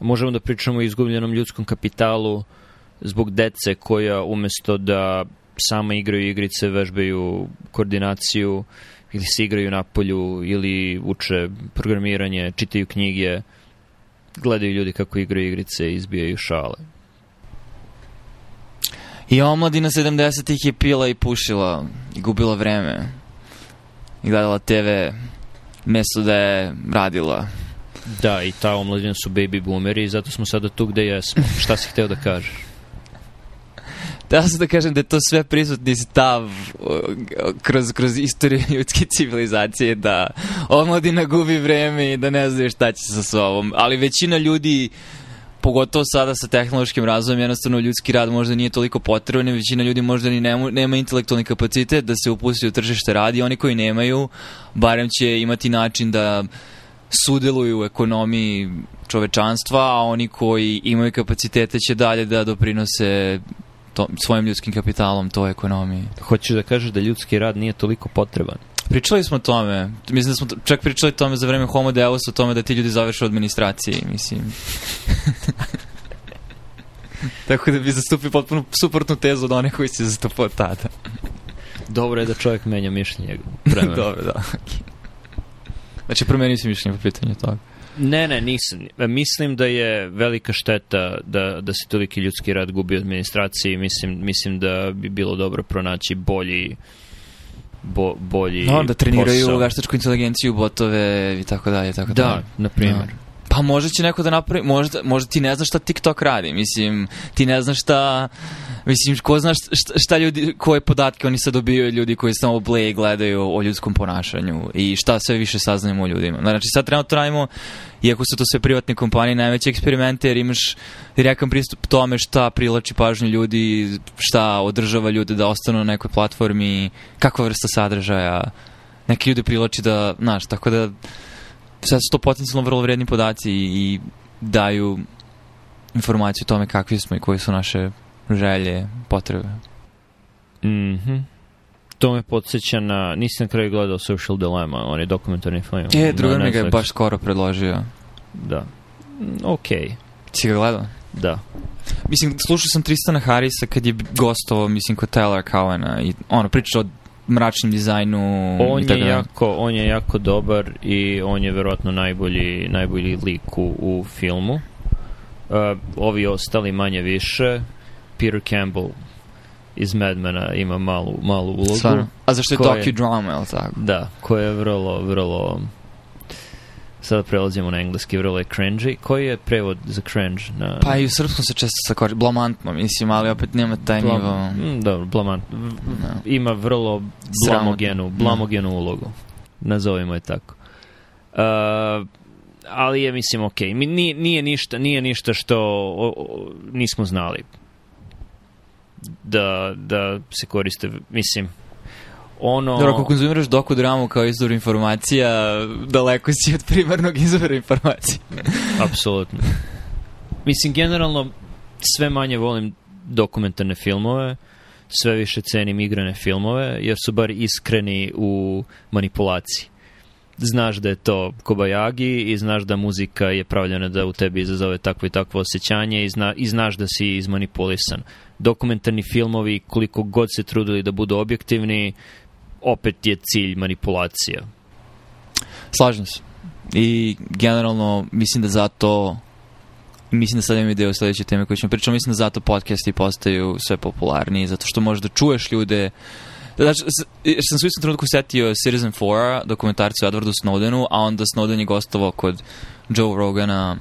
možemo da pričamo o izgubljenom ljudskom kapitalu zbog dece koja umesto da sama igraju igrice, vežbaju koordinaciju ili se igraju na polju ili uče programiranje, čitaju knjige, gledaju ljudi kako igraju igrice i izbijaju šale. I omladina 70-ih je pila i pušila i gubila vreme i gledala TV mesto da je radila. Da, i ta omladina su baby boomeri i zato smo sada tu gde jesmo. Šta si hteo da kažeš? Da sam da kažem da je to sve prisutni stav kroz, kroz istoriju ljudske civilizacije da omladina gubi vreme i da ne znaju šta će sa sobom. Ali većina ljudi pogotovo sada sa tehnološkim razvojem, jednostavno ljudski rad možda nije toliko potreban, većina ljudi možda ni nema, nema intelektualni kapacitet da se upusti u tržište radi, oni koji nemaju, barem će imati način da sudeluju u ekonomiji čovečanstva, a oni koji imaju kapacitete će dalje da doprinose to, svojim ljudskim kapitalom toj ekonomiji. Hoćeš da kažeš da ljudski rad nije toliko potreban? Pričali smo o tome, mislim da smo čak pričali o tome za vreme Homo Deus o tome da ti ljudi završe u administraciji, mislim. Tako da bi zastupio potpuno suprotnu tezu od one koji se zastupao tada. Dobro je da čovjek menja mišljenje. Dobro, da. Okay. Znači, promenio si mišljenje po pitanju toga. Ne, ne, nisam. E, mislim da je velika šteta da, da se toliki ljudski rad gubi od administracije mislim, mislim da bi bilo dobro pronaći bolji bo, bolji no, da treniraju posao. veštačku inteligenciju, botove i tako dalje, tako da, dalje. na primjer. Da. Pa možda će neko da napravi, možda, možda ti ne znaš šta TikTok radi, mislim, ti ne znaš šta... Mislim, ko zna šta, šta ljudi, koje podatke oni sad dobijaju ljudi koji samo play gledaju o ljudskom ponašanju i šta sve više saznajemo o ljudima. Znači, sad trenutno radimo, iako su to sve privatne kompanije, najveće eksperimente jer imaš direktan pristup tome šta prilači pažnju ljudi, šta održava ljude da ostanu na nekoj platformi, kakva vrsta sadržaja, neki ljudi prilači da, znaš, tako da sad su to potencijalno vrlo vredni podaci i, i daju informaciju o tome kakvi smo i koji su naše želje, potrebe. Mhm. Mm to me podsjeća na... Nisam na kraju gledao Social Dilemma, on je dokumentarni film. E, drugar mi ga je baš skoro predložio. Da. Mm, okej. Okay. Si ga gledao? Da. Mislim, slušao sam Tristana Harisa kad je gostovao, mislim, kod Taylor Cowena i ono, pričao o mračnim dizajnu on i tako je jako, on je jako dobar i on je verovatno najbolji, najbolji lik u, u filmu. Uh, ovi ostali manje više Peter Campbell iz Madmana ima malu, malu ulogu. Stvarno. A zašto je docudrama, je li tako? Da, koja je vrlo, vrlo... Sada prelazimo na engleski, vrlo je cringy. Koji je prevod za cringe? Na... Pa i u srpskom se često koristi. blamantno, mislim, ali opet nema taj Blam... nivo... Mm, dobro, blamantno. No. Da. Ima vrlo blamogenu, mm. blamogenu no. ulogu. Nazovimo je tako. Uh, ali je, mislim, okej. Okay. Nije, nije, ništa, nije ništa što o, o, nismo znali da, da se koriste, mislim, ono... Dobro, ako konzumiraš doku dramu kao izvor informacija, daleko si od primarnog izvora informacija. Apsolutno. Mislim, generalno, sve manje volim dokumentarne filmove, sve više cenim igrane filmove, jer su bar iskreni u manipulaciji. Znaš da je to kobajagi i znaš da muzika je pravljena da u tebi izazove takvo i takvo osjećanje i, zna, i znaš da si izmanipulisan dokumentarni filmovi, koliko god se trudili da budu objektivni, opet je cilj manipulacija. Slažem se. I generalno mislim da zato mislim da sad imam ideju sledeće teme koje ćemo pričati, mislim da zato podcasti postaju sve popularniji, zato što možeš da čuješ ljude Znači, sam se u istom trenutku setio Citizen 4 dokumentarcu o Edwardu Snowdenu, a onda Snowden je gostovao kod Joe Rogana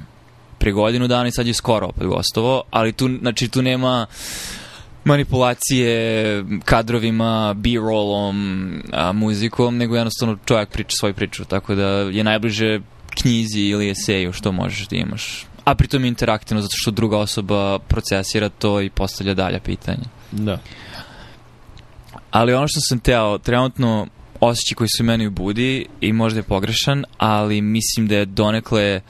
pre godinu dana i sad je skoro opet gostovo, ali tu, znači, tu nema manipulacije kadrovima, b-rollom, muzikom, nego jednostavno čovjek priča svoju priču, tako da je najbliže knjizi ili eseju što možeš da imaš. A pritom je interaktivno zato što druga osoba procesira to i postavlja dalja pitanja. Da. Ali ono što sam teo, trenutno osjećaj koji su meni budi i možda je pogrešan, ali mislim da je donekle uh,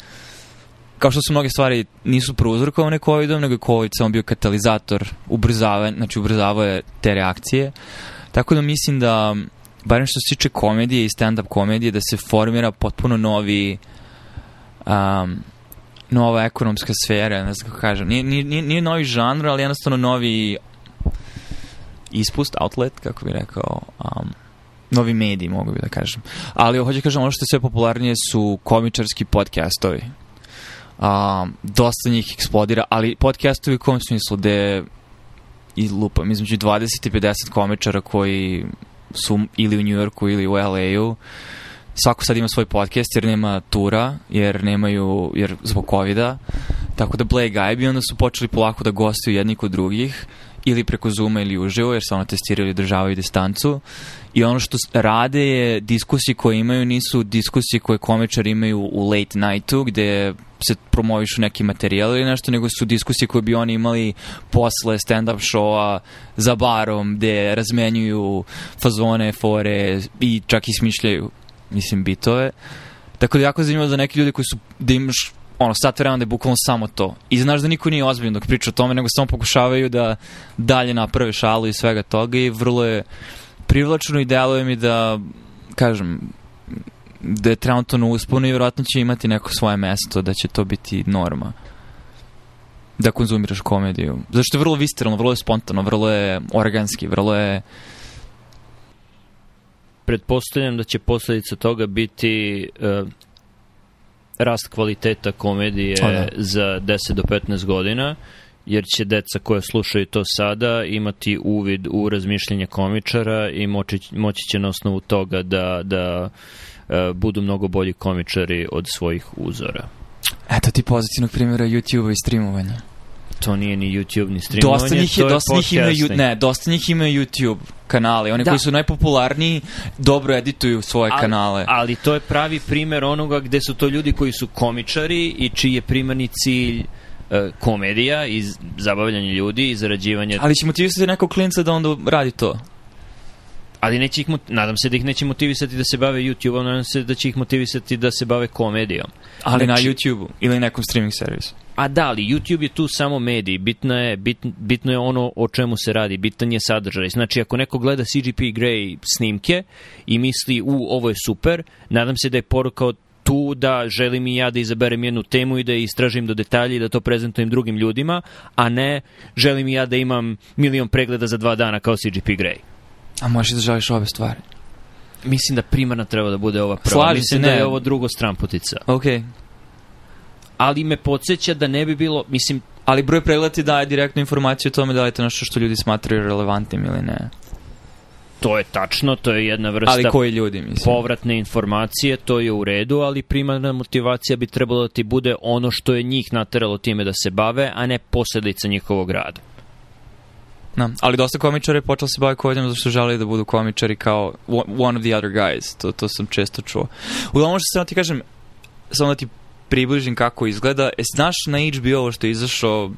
kao što su mnoge stvari nisu prouzrokovane COVID-om, nego je COVID samo bio katalizator, ubrzavanje, znači ubrzavao je te reakcije. Tako da mislim da, barem što se tiče komedije i stand-up komedije, da se formira potpuno novi um, nova ekonomska sfera, ne znam kako kažem. Nije, nije, nije novi žanr, ali jednostavno novi ispust, outlet, kako bih rekao, um, novi mediji, mogu bi da kažem. Ali hoću da kažem, ono što je sve popularnije su komičarski podcastovi um, dosta njih eksplodira, ali podcastovi u kom smislu gde i lupam između 20 i 50 komičara koji su ili u New Yorku ili u LA-u svako sad ima svoj podcast jer nema tura, jer nemaju jer zbog covid -a. tako da Blake Guy onda su počeli polako da gostuju jedni kod drugih ili preko Zuma ili uživo, jer se ono testiraju i održavaju distancu. I ono što rade je, diskusije koje imaju nisu diskusije koje komičari imaju u late nightu, gde se promovišu neki materijal ili nešto, nego su diskusije koje bi oni imali posle stand-up showa za barom, gde razmenjuju fazone, fore i čak i smišljaju, mislim, bitove. Tako da jako zanimljivo za neke ljude koji su, da imaš ono, sat vremena da je bukvalno samo to. I znaš da niko nije ozbiljno dok priča o tome, nego samo pokušavaju da dalje naprave šalu i svega toga i vrlo je privlačno i deluje mi da, kažem, da je trenutno na usponu i vjerojatno će imati neko svoje mesto, da će to biti norma da konzumiraš komediju. Zašto je vrlo visceralno, vrlo je spontano, vrlo je organski, vrlo je pretpostavljam da će posledica toga biti e, rast kvaliteta komedije da. za 10 do 15 godina jer će deca koje slušaju to sada imati uvid u razmišljanje komičara i moći, moći će na osnovu toga da, da e, budu mnogo bolji komičari od svojih uzora. Eto ti pozitivnog primjera YouTube-a i streamovanja. To nije ni YouTube, ni streamovanje. Dosta njih, je, to je dosta njih ima, ne, dosta njih ima YouTube kanale. Oni da. koji su najpopularniji dobro edituju svoje ali, kanale. Ali to je pravi primer onoga gde su to ljudi koji su komičari i čiji je primarni cilj e, komedija i zabavljanje ljudi i zarađivanje... Ali će motivisati nekog klinca da onda radi to. Ali neće ih, nadam se da ih neće motivisati da se bave YouTube-om, nadam se da će ih motivisati da se bave komedijom. Ali znači, na YouTube-u ili nekom streaming servisu. A da, ali YouTube je tu samo mediji, bitno je, bit, bitno je ono o čemu se radi, bitan je sadržaj. Znači, ako neko gleda CGP Grey snimke i misli, u, ovo je super, nadam se da je poruka od tu da želim i ja da izaberem jednu temu i da je istražim do detalja i da to prezentujem drugim ljudima, a ne želim i ja da imam milion pregleda za dva dana kao CGP Grey. A možeš da želiš ove stvari? Mislim da primarna treba da bude ova prva. Slažem Mislim se, ne. da je ovo drugo stramputica. Okej. Okay ali me podsjeća da ne bi bilo, mislim... Ali broj pregleda daje direktnu informaciju o tome da li je to nešto što ljudi smatraju relevantnim ili ne. To je tačno, to je jedna vrsta ali koji ljudi, mislim? povratne informacije, to je u redu, ali primarna motivacija bi trebalo da ti bude ono što je njih nateralo time da se bave, a ne posledica njihovog rada. Na, da, ali dosta komičara je počelo se baviti komedijom zato što žele da budu komičari kao one of the other guys, to, to sam često čuo. Uglavnom što sam ti kažem, samo da ti približim kako izgleda. E, znaš na HBO ovo što je izašao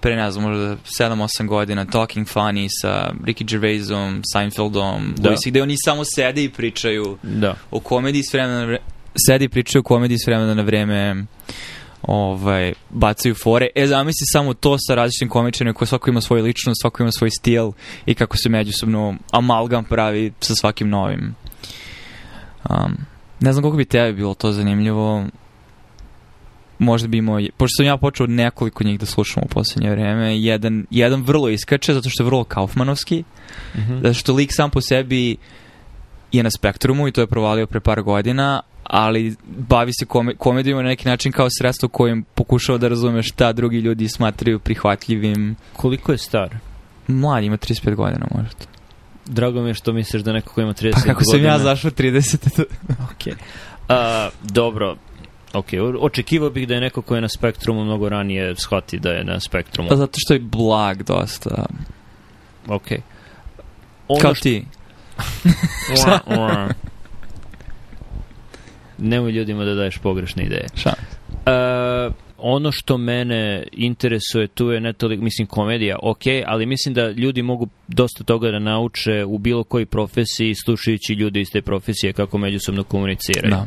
pre, ne znam, možda 7-8 godina, Talking Funny sa Ricky Gervaisom, Seinfeldom, da. Luisi, gde oni samo sede i pričaju da. o komediji s vremena na vreme, sede i pričaju o komediji s vremena na vreme, ovaj, bacaju fore. E, zamisli samo to sa različitim komičarima koji svako ima svoju ličnost, svako ima svoj stil i kako se međusobno amalgam pravi sa svakim novim. Um, ne znam koliko bi tebi bilo to zanimljivo možda bi imao, pošto sam ja počeo nekoliko njih da slušam u poslednje vreme, jedan, jedan vrlo iskače, zato što je vrlo kaufmanovski, mm -hmm. zato što lik sam po sebi je na spektrumu i to je provalio pre par godina, ali bavi se kom komedijom na neki način kao sredstvo kojim pokušava da razume šta drugi ljudi smatraju prihvatljivim. Koliko je star? Mlad, ima 35 godina možda. Drago mi je što misliš da neko ko ima 30 godina... Pa kako godina... sam ja zašao 30. Okej. ok. Uh, dobro, Ok, očekivao bih da je neko ko je na spektrumu mnogo ranije shvati da je na spektrumu. Pa zato što je blag dosta. Ok. Ono Kao što... ti. Šta? Nemoj ljudima da daješ pogrešne ideje. Šta? Uh, ono što mene interesuje tu je ne toliko, mislim komedija, ok, ali mislim da ljudi mogu dosta toga da nauče u bilo koji profesiji slušajući ljude iz te profesije kako međusobno komuniciraju. Da.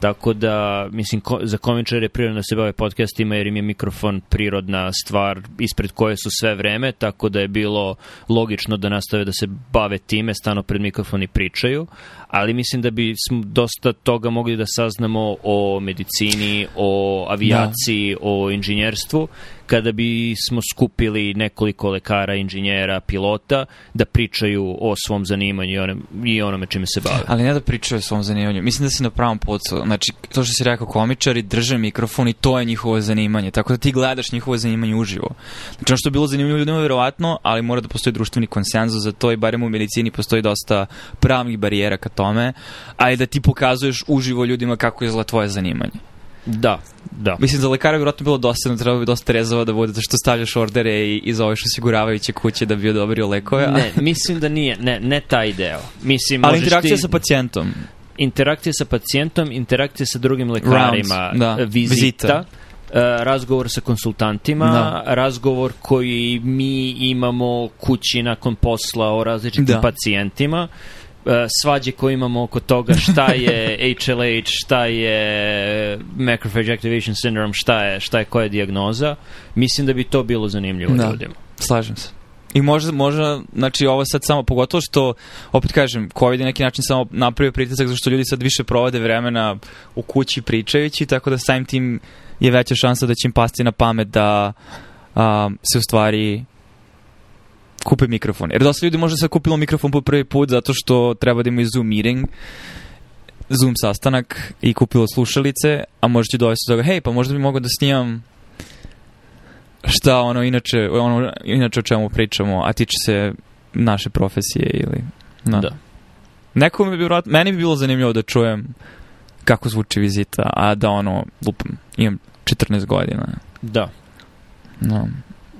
Tako da, mislim, ko, za komičare je prirodno da se bave podcastima jer im je mikrofon prirodna stvar ispred koje su sve vreme, tako da je bilo logično da nastave da se bave time, stano pred mikrofon i pričaju, ali mislim da bi smo dosta toga mogli da saznamo o medicini, o avijaciji, da. o inženjerstvu, kada bi smo skupili nekoliko lekara, inženjera, pilota da pričaju o svom zanimanju i onome, i onome čime se bave. Ali ne da pričaju o svom zanimanju. Mislim da si na pravom pocu. Znači, to što si rekao, komičari drže mikrofon i to je njihovo zanimanje. Tako da ti gledaš njihovo zanimanje uživo. Znači, ono što je bilo zanimljivo ljudima, verovatno, ali mora da postoji društveni konsenzus za to i barem u medicini postoji dosta pravnih barijera ka tome, a i da ti pokazuješ uživo ljudima kako izgleda tvoje zanimanje. Da, da. Mislim, za lekara bi vjerojatno bilo dosta, treba bi dosta rezova da bude, što stavljaš ordere i, i zoveš osiguravajuće kuće da bi odobrio lekove. Ne, mislim da nije, ne, ne taj deo. Mislim, Ali interakcija ti... sa pacijentom. Interakcija sa pacijentom, interakcija sa drugim lekarima, Round, da. vizita. vizita. Uh, razgovor sa konsultantima, no. Da. razgovor koji mi imamo kući nakon posla o različitim da. pacijentima. Uh, E, svađe koje imamo oko toga šta je HLH, šta je macrophage activation syndrome, šta je, šta je koja je dijagnoza, mislim da bi to bilo zanimljivo da. ljudima. Slažem se. I možda, možda, znači ovo sad samo, pogotovo što, opet kažem, COVID je neki način samo napravio pritisak zašto ljudi sad više provode vremena u kući pričajući, tako da samim tim je veća šansa da će im pasti na pamet da um, se u stvari kupe mikrofon. Jer dosta ljudi možda sad kupilo mikrofon po prvi put zato što treba da imaju Zoom meeting, Zoom sastanak i kupilo slušalice, a možda će dovesti do toga, hej, pa možda bi mogao da snimam šta ono inače, ono inače o čemu pričamo, a tiče se naše profesije ili... No. Da. Nekom bi bilo, meni bi bilo zanimljivo da čujem kako zvuči vizita, a da ono, lupam, imam 14 godina. Da. No.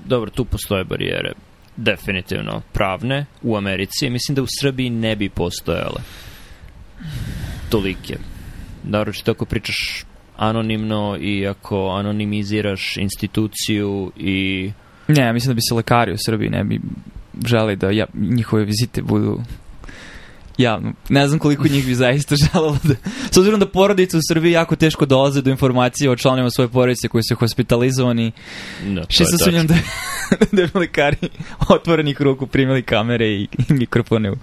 Dobro, tu postoje barijere definitivno pravne u Americi. Mislim da u Srbiji ne bi postojale tolike. Naročito ako pričaš anonimno i ako anonimiziraš instituciju i... Ne, ja mislim da bi se lekari u Srbiji ne bi želi da ja, njihove vizite budu javno. Ne znam koliko njih bi zaista želelo da... S obzirom da porodice u Srbiji jako teško dolaze do informacije o članima svoje porodice koji su hospitalizovani. No, Šesto sumnjam da, da bi lekari otvorenih ruku primili kamere i, i mikrofone u,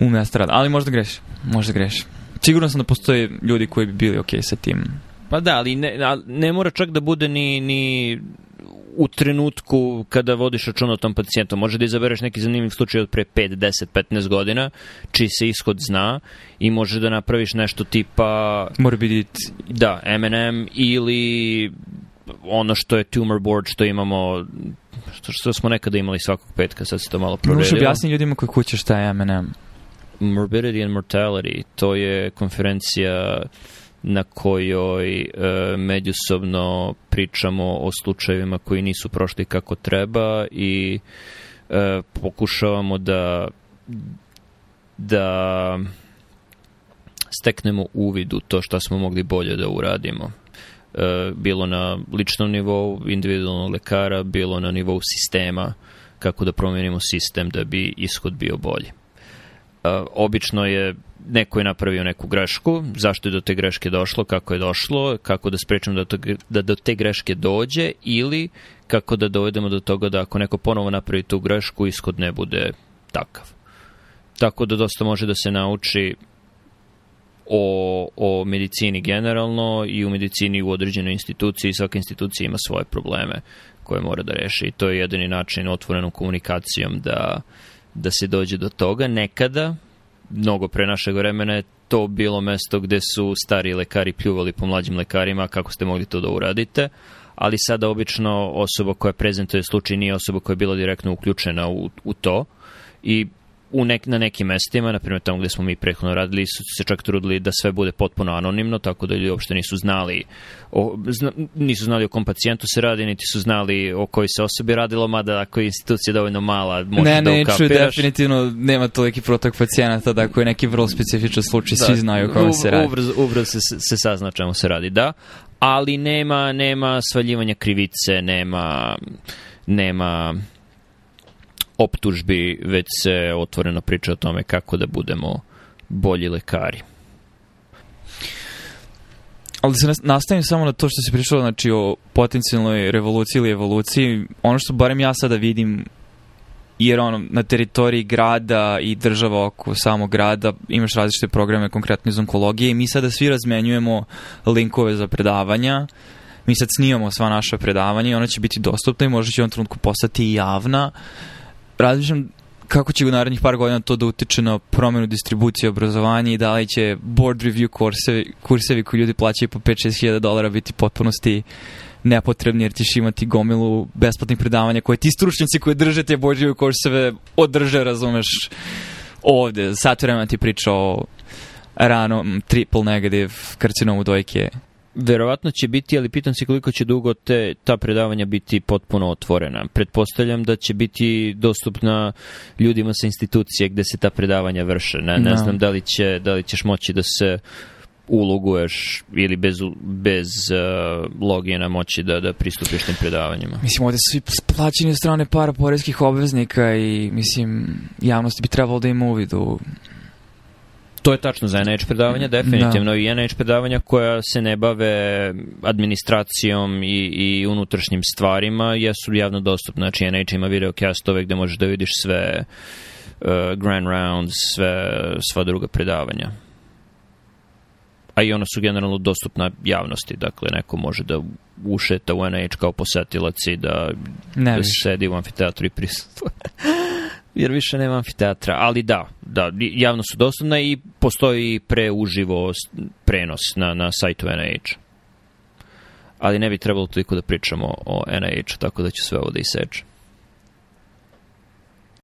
u mesta rada. Ali možda greš. Možda greš. Sigurno sam da postoje ljudi koji bi bili okej okay sa tim. Pa da, ali ne, ne mora čak da bude ni, ni u trenutku kada vodiš račun o tom pacijentu. Može da izabereš neki zanimljiv slučaj od pre 5, 10, 15 godina, čiji se ishod zna i može da napraviš nešto tipa... Morbidit. Da, M&M ili ono što je tumor board, što imamo što, što smo nekada imali svakog petka, sad se to malo proredilo. Možeš objasni ljudima koji kuće šta je M&M? Morbidity and Mortality, to je konferencija na kojoj e, međusobno pričamo o slučajevima koji nisu prošli kako treba i e, pokušavamo da da steknemo uvid u to šta smo mogli bolje da uradimo. E, bilo na ličnom nivou individualnog lekara, bilo na nivou sistema, kako da promenimo sistem da bi ishod bio bolji. E, obično je neko je napravio neku grešku, zašto je do te greške došlo, kako je došlo, kako da sprečimo da, to, da do te greške dođe ili kako da dovedemo do toga da ako neko ponovo napravi tu grešku, ishod ne bude takav. Tako da dosta može da se nauči o, o medicini generalno i u medicini u određenoj instituciji, svaka institucija ima svoje probleme koje mora da reši i to je jedini način otvorenom komunikacijom da, da se dođe do toga. Nekada mnogo pre našeg vremena je to bilo mesto gde su stari lekari pljuvali po mlađim lekarima kako ste mogli to da uradite ali sada obično osoba koja prezentuje slučaj nije osoba koja je bila direktno uključena u, u to i u nek, na nekim mestima, na primjer tamo gde smo mi prethodno radili, su se čak trudili da sve bude potpuno anonimno, tako da ljudi uopšte nisu znali o, zna, nisu znali o kom pacijentu se radi, niti su znali o kojoj se osobi radilo, mada ako je institucija dovoljno mala, možda ne, da ne, ukapiraš. Ne, definitivno nema toliki protok pacijenata, da ako je neki vrlo specifičan slučaj, da, svi znaju o kom se radi. Ubrzo, ubrzo se, se sazna čemu se radi, da, ali nema, nema svaljivanja krivice, nema nema optužbi, već se otvoreno priča o tome kako da budemo bolji lekari. Ali da se nastavim samo na to što se pričalo znači, o potencijalnoj revoluciji ili evoluciji. Ono što barem ja sada vidim jer ono, na teritoriji grada i država oko samog grada imaš različite programe, konkretno iz onkologije i mi sada svi razmenjujemo linkove za predavanja. Mi sad snimamo sva naša predavanja i ona će biti dostupna i možda će u ovom trenutku postati javna. Uh, razmišljam kako će u narednih par godina to da utiče na promenu distribucije obrazovanja i da li će board review kursevi, kursevi koji ljudi plaćaju po 5-6 hiljada dolara biti potpunosti nepotrebni jer ćeš imati gomilu besplatnih predavanja koje ti stručnjaci koji drže te board review kurseve održe, razumeš, ovde. Sat vremena ti pričao o ranom triple negative karcinomu dojke. Verovatno će biti, ali pitam se koliko će dugo te, ta predavanja biti potpuno otvorena. Pretpostavljam da će biti dostupna ljudima sa institucije gde se ta predavanja vrše. Ne, ne no. Da. znam da li, će, da li ćeš moći da se uloguješ ili bez, bez uh, logina moći da, da pristupiš tim predavanjima? Mislim, ovde su svi plaćeni od strane para porezkih obveznika i, mislim, javnost bi trebalo da ima uvid u To je tačno za NH predavanja, da. definitivno. Da. I NH predavanja koja se ne bave administracijom i, i unutrašnjim stvarima jesu javno dostupne. Znači NH ima videocastove gde možeš da vidiš sve uh, Grand Rounds, sve, sva druga predavanja a i ona su generalno dostupna javnosti, dakle neko može da ušeta u NH kao posetilac i da, ne da sedi u amfiteatru i prisutuje. jer više nema amfiteatra, ali da, da, javno su dostupna i postoji preuživo prenos na, na sajtu NIH. Ali ne bi trebalo toliko da pričamo o NIH, tako da ću sve ovo da isečem.